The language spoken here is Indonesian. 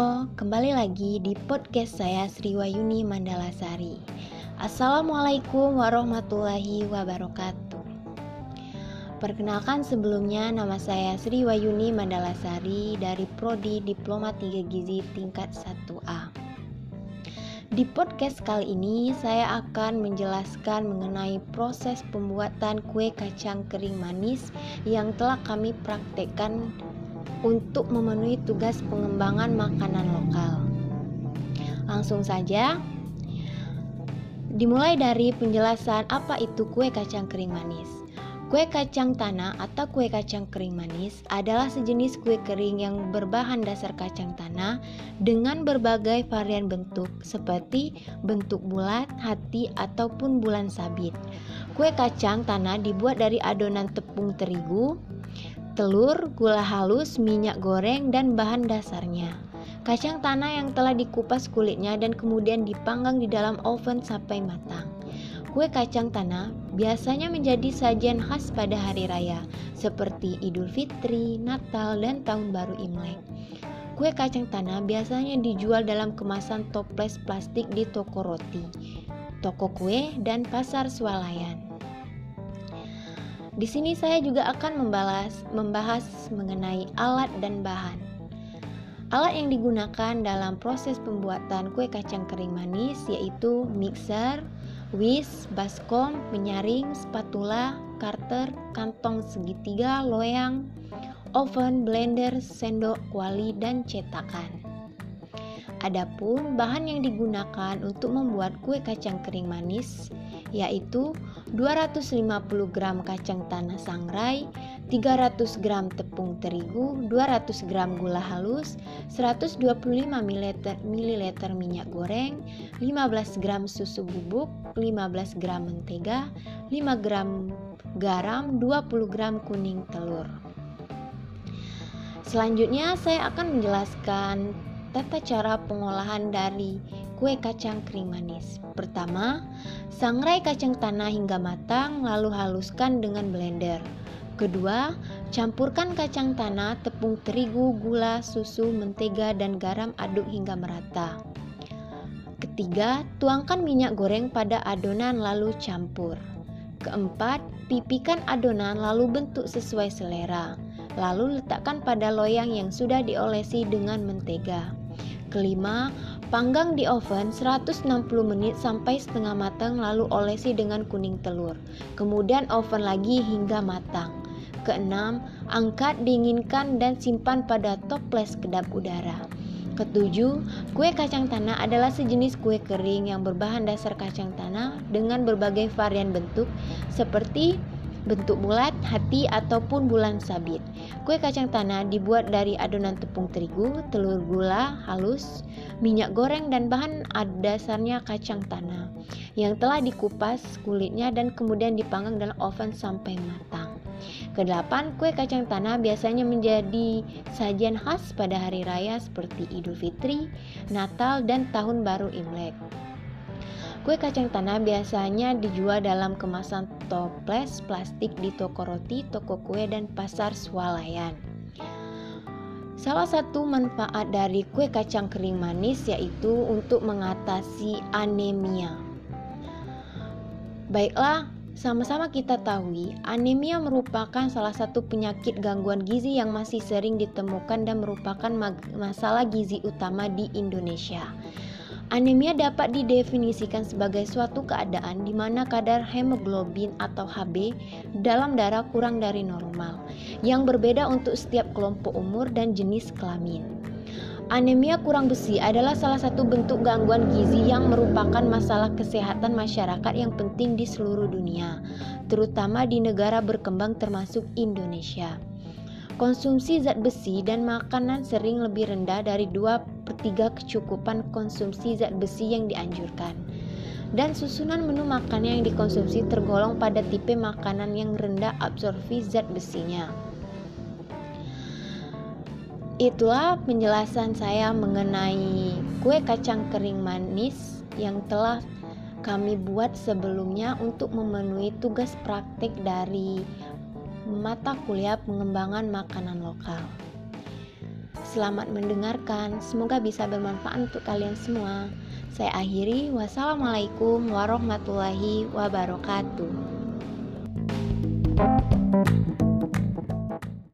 Kembali lagi di podcast saya Sri Wayuni Mandalasari. Assalamualaikum warahmatullahi wabarakatuh. Perkenalkan sebelumnya nama saya Sri Wayuni Mandalasari dari Prodi Diploma 3 Gizi tingkat 1A. Di podcast kali ini saya akan menjelaskan mengenai proses pembuatan kue kacang kering manis yang telah kami praktekkan untuk memenuhi tugas pengembangan makanan lokal. Langsung saja, dimulai dari penjelasan apa itu kue kacang kering manis. Kue kacang tanah atau kue kacang kering manis adalah sejenis kue kering yang berbahan dasar kacang tanah dengan berbagai varian bentuk seperti bentuk bulat, hati, ataupun bulan sabit. Kue kacang tanah dibuat dari adonan tepung terigu, telur, gula halus, minyak goreng, dan bahan dasarnya. Kacang tanah yang telah dikupas kulitnya dan kemudian dipanggang di dalam oven sampai matang. Kue kacang tanah biasanya menjadi sajian khas pada hari raya seperti Idul Fitri, Natal, dan Tahun Baru Imlek. Kue kacang tanah biasanya dijual dalam kemasan toples plastik di toko roti, toko kue, dan pasar swalayan. Di sini saya juga akan membalas, membahas mengenai alat dan bahan. Alat yang digunakan dalam proses pembuatan kue kacang kering manis yaitu mixer, whisk, baskom, penyaring, spatula, karter, kantong segitiga, loyang, oven, blender, sendok, kuali, dan cetakan. Adapun bahan yang digunakan untuk membuat kue kacang kering manis yaitu 250 gram kacang tanah sangrai, 300 gram tepung terigu, 200 gram gula halus, 125 ml minyak goreng, 15 gram susu bubuk, 15 gram mentega, 5 gram garam, 20 gram kuning telur. Selanjutnya saya akan menjelaskan tata cara pengolahan dari kue kacang kering manis. Pertama, sangrai kacang tanah hingga matang lalu haluskan dengan blender. Kedua, campurkan kacang tanah, tepung terigu, gula, susu, mentega, dan garam aduk hingga merata. Ketiga, tuangkan minyak goreng pada adonan lalu campur. Keempat, pipikan adonan lalu bentuk sesuai selera. Lalu letakkan pada loyang yang sudah diolesi dengan mentega. Kelima, panggang di oven 160 menit sampai setengah matang lalu olesi dengan kuning telur. Kemudian oven lagi hingga matang. Keenam, angkat, dinginkan dan simpan pada toples kedap udara. Ketujuh, kue kacang tanah adalah sejenis kue kering yang berbahan dasar kacang tanah dengan berbagai varian bentuk seperti bentuk bulat, hati, ataupun bulan sabit. Kue kacang tanah dibuat dari adonan tepung terigu, telur gula halus, minyak goreng, dan bahan dasarnya kacang tanah yang telah dikupas kulitnya dan kemudian dipanggang dalam oven sampai matang. Kedelapan, kue kacang tanah biasanya menjadi sajian khas pada hari raya seperti Idul Fitri, Natal, dan Tahun Baru Imlek. Kue kacang tanah biasanya dijual dalam kemasan toples plastik di toko roti, toko kue, dan pasar swalayan. Salah satu manfaat dari kue kacang kering manis yaitu untuk mengatasi anemia. Baiklah, sama-sama kita tahu, anemia merupakan salah satu penyakit gangguan gizi yang masih sering ditemukan dan merupakan masalah gizi utama di Indonesia. Anemia dapat didefinisikan sebagai suatu keadaan di mana kadar hemoglobin atau Hb dalam darah kurang dari normal, yang berbeda untuk setiap kelompok umur dan jenis kelamin. Anemia kurang besi adalah salah satu bentuk gangguan gizi yang merupakan masalah kesehatan masyarakat yang penting di seluruh dunia, terutama di negara berkembang termasuk Indonesia. Konsumsi zat besi dan makanan sering lebih rendah dari 2 per 3 kecukupan konsumsi zat besi yang dianjurkan. Dan susunan menu makanan yang dikonsumsi tergolong pada tipe makanan yang rendah absorpsi zat besinya. Itulah penjelasan saya mengenai kue kacang kering manis yang telah kami buat sebelumnya untuk memenuhi tugas praktik dari mata kuliah pengembangan makanan lokal. Selamat mendengarkan, semoga bisa bermanfaat untuk kalian semua. Saya akhiri, wassalamualaikum warahmatullahi wabarakatuh.